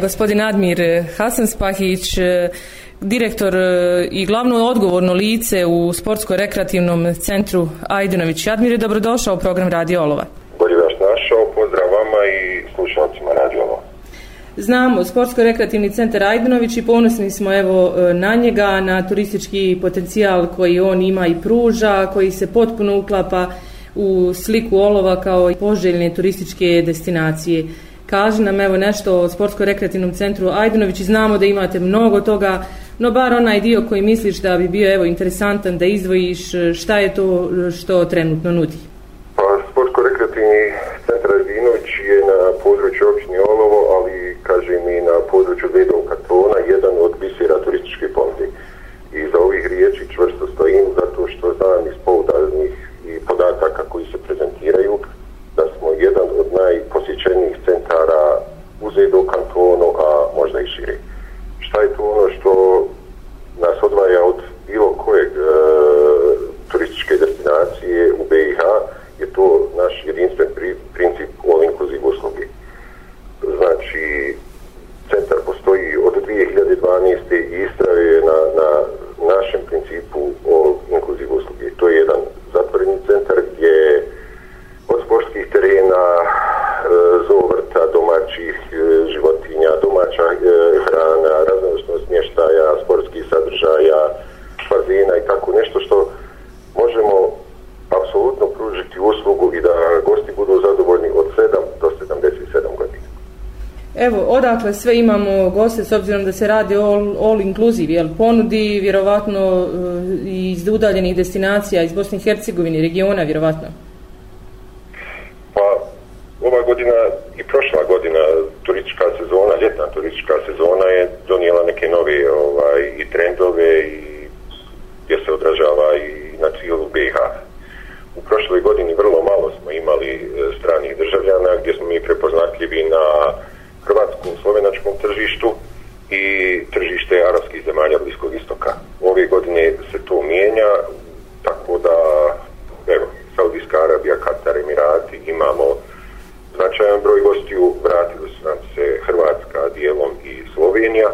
Gospodin Admir Hasanspahić, direktor i glavno odgovorno lice u sportsko-rekreativnom centru Ajdinović. Admir je dobrodošao u program Radio Olova. Bolje vas našao, pozdrav vama i slušalcima Radio Olova. Znamo, sportsko-rekreativni centar Ajdinović i ponosni smo evo na njega, na turistički potencijal koji on ima i pruža, koji se potpuno uklapa u sliku Olova kao poželjne turističke destinacije. Kaži nam evo nešto o sportsko-rekreativnom centru Ajdinović i znamo da imate mnogo toga, no bar onaj dio koji misliš da bi bio evo interesantan da izdvojiš šta je to što trenutno nudi. Pa sportsko-rekreativni centar Ajdinović je na području općine Olovo, ali kažem i na području Vedov Katona, jedan od bisera turističke ponude. I za ovih riječi čvrsto stojim zato što znam iz poudaznih i podataka koji se prezentiraju da smo jedan od najposjećenijih centara u Zedo kantonu, a možda i šire. Šta je to ono što nas odvaja od bilo kojeg e, turističke destinacije u BiH, je to naš jedinstven pri, princip all inclusive usluge. Znači, centar postoji od 2012. i na, na našem principu o inclusive usluge. To je jedan zatvoreni centar gdje od sportskih terena, e, zovrta, domaćih e, životinja, domaća e, hrana, raznovrstnost smještaja, sportskih sadržaja, bazena i tako nešto što možemo apsolutno pružiti uslugu i da gosti budu zadovoljni od 7 do 77 godina. Evo, odakle sve imamo goste s obzirom da se radi all, all inclusive, jel ponudi vjerovatno eh, iz udaljenih destinacija iz Bosne i Hercegovine, regiona vjerovatno? Pa, ova godina i prošla godina turistička sezona, ljetna turistička sezona je donijela neke nove ovaj, i trendove i gdje se odražava i na cijelu BiH. U prošloj godini vrlo malo smo imali eh, stranih državljana gdje smo mi prepoznatljivi na tržištu i tržište arapskih zemalja Bliskog istoka. Ove godine se to mijenja, tako da evo, Saudijska Arabija, Katar, Emirati, imamo značajan broj gostiju, vratili su nam se Hrvatska dijelom i Slovenija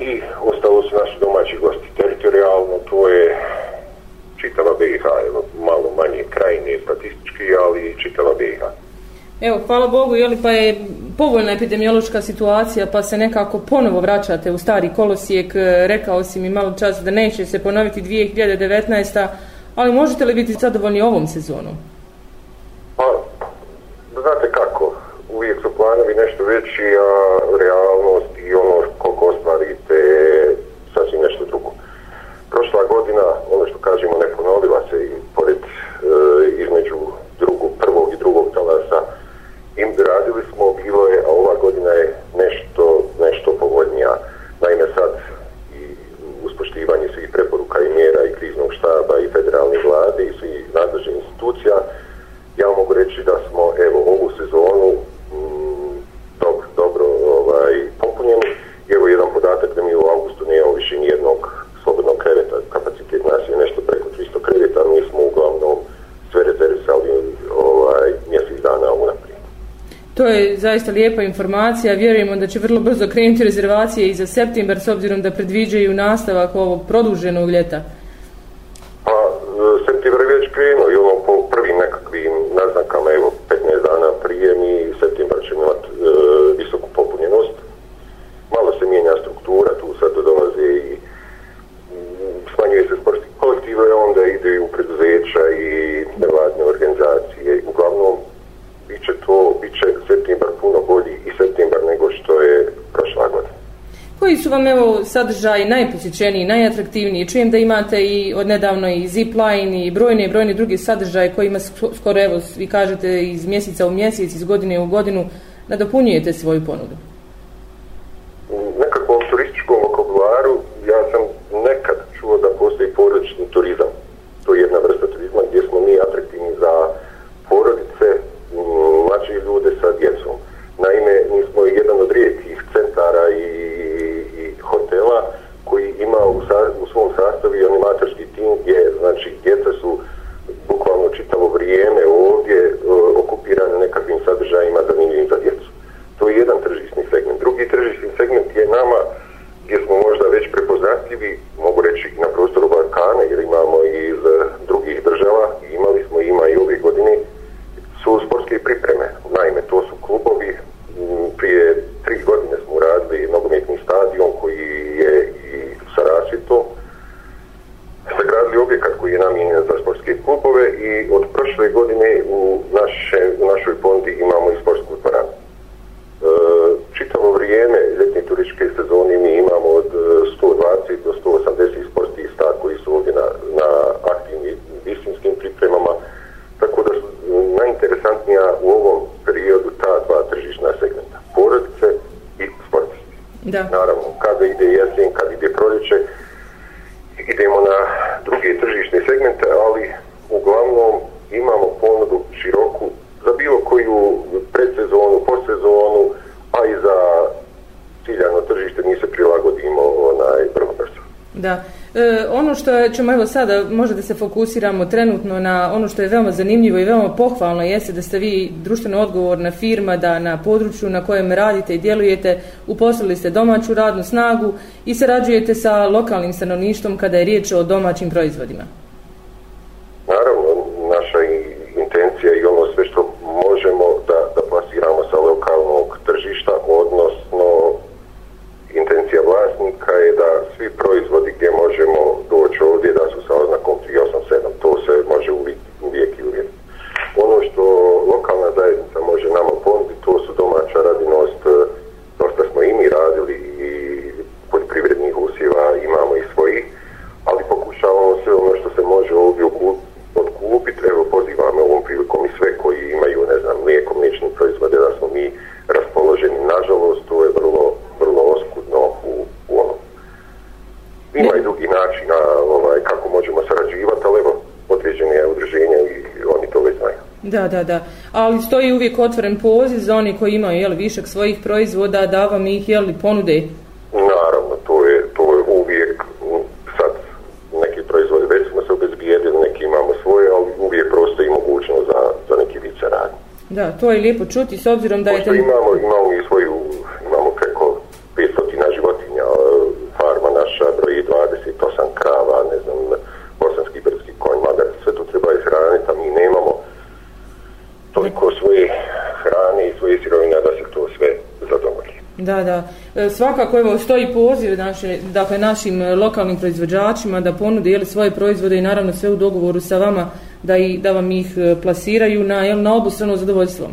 i ostalo su naši domaći gosti teritorijalno, to je čitava BiH, evo, malo manje krajine statistički, ali čitava BiH. Evo, hvala Bogu, jeli pa je povoljna epidemiološka situacija, pa se nekako ponovo vraćate u stari kolosijek, e, rekao si mi malo čas da neće se ponoviti 2019. Ali možete li biti zadovoljni ovom sezonom? Pa, znate kako, uvijek su planovi nešto veći, a realnost i ono koliko ostvarite sasvim nešto drugo. Prošla godina, ono što kažemo, ne ponovila se i pored e, između drugog, prvog i drugog talasa im radili smo, bilo je, a ova godina je nešto, nešto povoljnija. Naime sad i uspoštivanje svih preporuka i mjera i kriznog štaba i federalne vlade i svih nadležnih institucija, ja mogu reći da smo evo ovu sezonu mm, dobro, dobro ovaj, popunjeni. Evo jedan podatak da mi u augustu nije više nijednog slobodnog kreveta. Kapacitet nas je nešto preko 300 kreveta, mi smo uglavnom sve rezervisali ovaj, mjesec dana unaprijed. To je zaista lijepa informacija. Vjerujemo da će vrlo brzo krenuti rezervacije i za septembar s obzirom da predviđaju nastavak ovog produženog ljeta ti september već krenuo i ono po prvim nekakvim naznakama, evo, 15 dana prije mi septembra ćemo imati e, visoku popunjenost. Malo se mijenja struktura, tu sad dolaze i mm, smanjuje se sportski kolektive, onda ide u preduzeća i nevladne organizacije. Uglavnom, bit će to, bit će septembar puno bolji i septembar nego što je prošla godina. Koji su vam evo sadržaji najposjećeniji, najatraktivniji? Čujem da imate i od nedavno i zipline i brojne i brojne druge sadržaje kojima skoro evo vi kažete iz mjeseca u mjesec, iz godine u godinu nadopunjujete svoju ponudu. U nekakvom turističkom vokabularu ja sam nekad čuo da postoji porodični turizam. To je jedna vrsta turizma gdje smo mi atraktivni za porodice, mlađe ljude sa djecom. Naime, mi smo jedan od rijetkih centara i, i hotela koji ima u, sa, u svom sastavu i animatorski tim gdje, znači, djeca su bukvalno čitavo vrijeme ovdje uh, okupirane nekakvim sadržajima zanimljivim za djecu. To je jedan tržišni segment. Drugi turističke sezoni mi imamo od 120 do 180 sportista koji su ovdje na, na aktivnim vistinskim pripremama, tako da su najinteresantnija u ovom periodu ta dva tržišna segmenta, porodice i sportisti. Da. Naravno, kada ide jesen, kada ide proljeće, idemo na druge tržišne segmente, ali uglavnom imamo ponudu široku za bilo koju predsezonu, posezonu, a i za ciljano tržište mi se prilagodimo onaj prvo. Da. E, ono što ćemo evo sada možda da se fokusiramo trenutno na ono što je veoma zanimljivo i veoma pohvalno jeste da ste vi društveno odgovorna firma da na području na kojem radite i djelujete uposlili ste domaću radnu snagu i sarađujete sa lokalnim stanovništvom kada je riječ o domaćim proizvodima. Naravno, naša intencija i ono sve što možemo da, da plasiramo sa lokalnog tržišta, odnosno intencija vlasnika je da svi proizvodi gdje možemo doći ovdje da su sa oznakom 387, to se može uvijek, uvijek i uvijek. Ono što lokalna zajednica može nama ponuditi, to su domaća radinost, dosta smo i mi radili i poljoprivrednih usjeva imamo i svojih, ali pokušavamo sve ono što se može ovdje odkupiti, evo pozivamo ovom prilikom i sve koji imaju, ne znam, mlijeko, mliječni proizvode, da smo mi raspoloženi. Nažalost, to je vrlo, vrlo oskudno u, u onom. Ima i drugi način na, ovaj, kako možemo sarađivati, ali evo, određene je udruženja i oni to već znaju. Da, da, da. Ali stoji uvijek otvoren poziv za oni koji imaju jel, višak svojih proizvoda da vam ih jel, ponude Naravno, to je, to je uvijek, sad neki proizvodi već smo se obezbijedili, neki imamo svoje, ali uvijek prosto i mogućnost za, za neki saradnje. Da, to je lijepo čuti s obzirom da je... Pošto imamo, imamo i svoju, svoje hrane i svoje sirovine da se to sve zadovolji. Da, da. E, svakako evo stoji poziv naše, dakle, našim lokalnim proizvođačima da ponude jeli, svoje proizvode i naravno sve u dogovoru sa vama da, i, da vam ih e, plasiraju na, jel, na obostrano zadovoljstvo.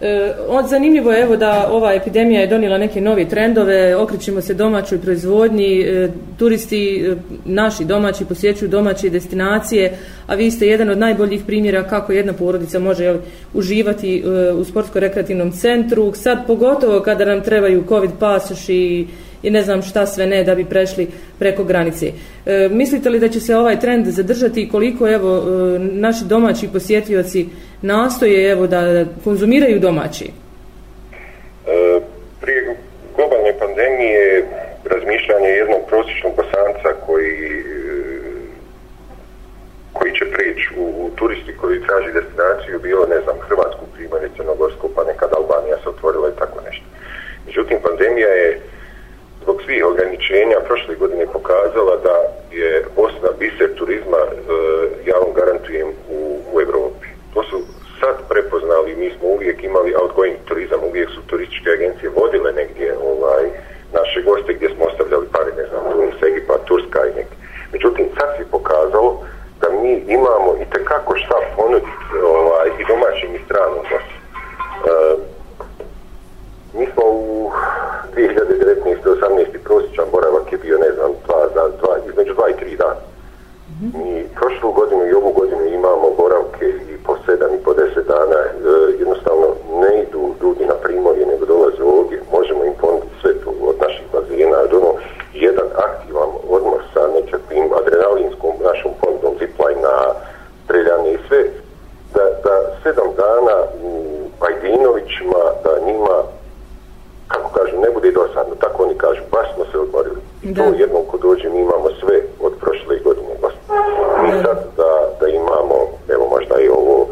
E, od zanimljivo je evo da ova epidemija je donijela neke nove trendove, okrećemo se domaćoj proizvodnji, e, turisti e, naši domaći posjećuju domaće destinacije, a vi ste jedan od najboljih primjera kako jedna porodica može jel, uživati e, u sportsko-rekreativnom centru, sad pogotovo kada nam trebaju covid pasoši i i ne znam šta sve ne da bi prešli preko granice. E, mislite li da će se ovaj trend zadržati i koliko evo e, naši domaći posjetioci nastoje evo da konzumiraju domaći? E, prije globalne pandemije razmišljanje jednog prosječnog bosanca koji e, koji će preći u, u turisti koji traži destinaciju bilo, ne znam, Hrvatsku primjer, Crnogorsku, pa nekad Albanija se otvorila i tako nešto. Međutim, pandemija je zbog svih ograničenja prošle godine pokazala da je Bosna biser turizma, e, ja vam garantujem, u, u Evropi. To su sad prepoznali, mi smo uvijek imali outgoing turizam, uvijek su turističke agencije vodile negdje ovaj, naše goste gdje smo ostavljali pare, ne znam, Tunis, Egipa, Turska i neki. Međutim, sad se pokazalo da mi imamo i tekako šta ponuditi ovaj, i domaćim i stranom gostu. E, mi smo u 2019. 18. prosječan boravak je bio, ne znam, dva, dva, dva, između 2 i 3 dana. Mi prošlu godinu i ovu godinu imamo boravke i po 7 i po 10 dana. E, jednostavno ne idu ljudi na primorje, nego dolaze ovdje. Možemo im ponuditi sve to od naših bazena. Ono, jedan aktivan odmor sa nekakvim adrenalinskom našom ponudom zipline streljanje i sve. Da, da sedam dana u Ajdinovićima, da njima kako kažu, ne bude dosadno, tako oni kažu, baš smo se I to jednom ko dođe, mi imamo sve od prošle godine. Baš. Mi sad da, da imamo, evo možda i ovo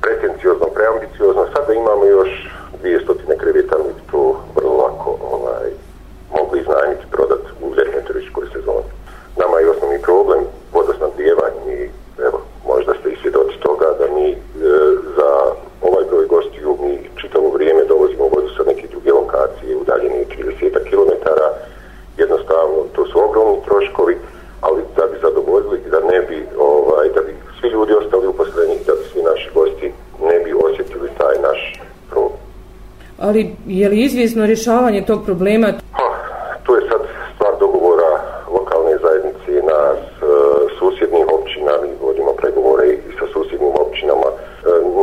pretenciozno, preambiciozno, sad da imamo još 200 kreveta, mi bi to vrlo lako ovaj, mogli iznajmiti, prodati u ljetnoj turističkoj sezoni. Nama je osnovni problem vodosnadljevanje i evo, možda ste i svjedoci toga da mi e, za ovaj broj gostiju mi čitavo vrijeme dovozimo vodu sa neke druge lokacije udaljene 30 km. Jednostavno, to su ogromni troškovi, ali da bi zadovoljili i da ne bi ali je li izvjesno rješavanje tog problema? Ha, to je sad stvar dogovora lokalne zajednice nas e, susjednih općina, mi vodimo pregovore i sa susjednim općinama. E,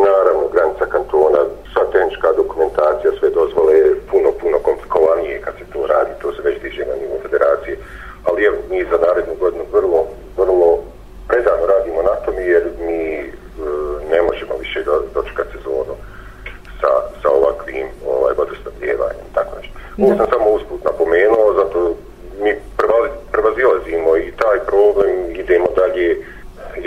naravno, granica kantona, sva tehnička dokumentacija, sve dozvole je puno, puno komplikovanije kad se to radi, to se već diže na nivou federacije, ali evo, mi za narednu godinu vrlo, vrlo predano radimo na tom jer mi e, ne možemo više do, dočekati sezonu sa, sa ovakvim ovaj, vodosnabdjevanjem, tako nešto. Ovo sam samo usput napomenuo, zato mi prevazilazimo i taj problem, idemo dalje,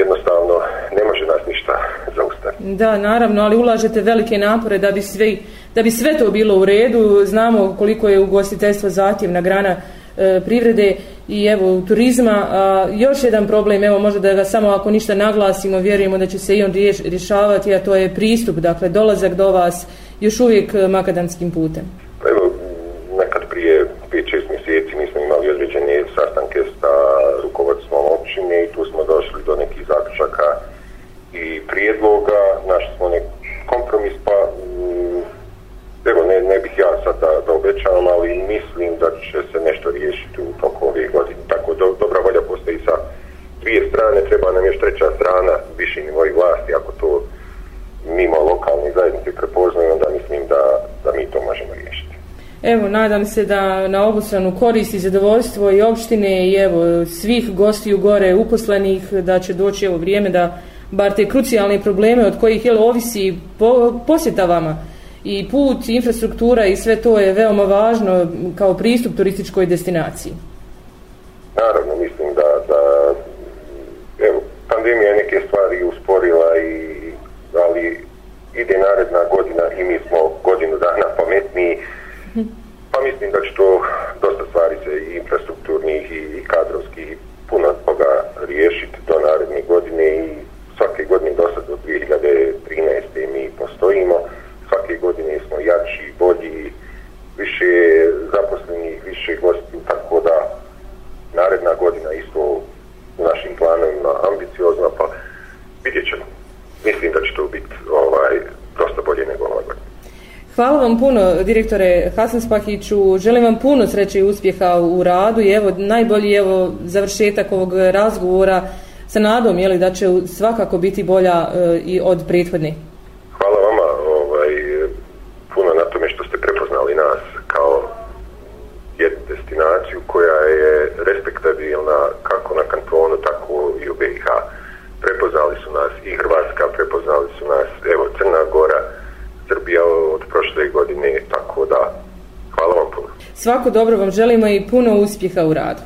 jednostavno ne može nas ništa zaustaviti. Da, naravno, ali ulažete velike napore da bi sve, da bi sve to bilo u redu. Znamo koliko je ugostiteljstvo zahtjevna grana e, privrede i evo turizma. A, još jedan problem, evo možda da ga samo ako ništa naglasimo, vjerujemo da će se i on riješ, rješavati, a to je pristup, dakle dolazak do vas još uvijek makadamskim makadanskim putem. Pa evo, nekad prije 5-6 mjeseci mi smo imali određene sastanke sa rukovodstvom općine i tu smo došli do nekih i prijedloga, našli smo nek kompromis, pa mm, evo, ne, ne bih ja sad da, da obećavam, ali mislim da će se nešto riješiti u toku ove godine. Tako do, dobra volja postoji sa dvije strane, treba nam još treća strana, viši nivoj vlasti, ako to mimo lokalne zajednice prepoznaju, onda mislim da, da mi to možemo riješiti. Evo, nadam se da na obostranu korist i zadovoljstvo i opštine i evo svih gostiju gore uposlenih da će doći evo vrijeme da bar te krucijalne probleme od kojih je ovisi po, posjeta vama i put, infrastruktura i sve to je veoma važno kao pristup turističkoj destinaciji. Naravno, mislim da, da evo, pandemija je neke stvari usporila i ali ide naredna godina i mi smo godinu dana pametniji pa mislim da će to dosta stvari se i infrastrukturnih i kadrovskih puno toga riješiti do naredne godine i svake godine do sad do 2013. mi postojimo svake godine smo jači, bolji više zaposlenih, više gosti tako da naredna godina isto u našim planovima ambiciozna pa vidjet ćemo mislim da će to biti ovaj, dosta bolje nego ova godina Hvala vam puno, direktore Hasan Spahiću. Želim vam puno sreće i uspjeha u radu i evo najbolji evo završetak ovog razgovora sa nadom je li da će svakako biti bolja e, i od prethodne. Hvala vama ovaj, puno na tome što ste prepoznali nas kao jednu destinaciju koja je respektabilna kako na kantonu, tako i u BiH. Prepoznali su nas i Hrvatska, prepoznali su nas evo Crna Gora, Srbija od prošle godine, tako da hvala vam puno. Svako dobro vam želimo i puno uspjeha u radu.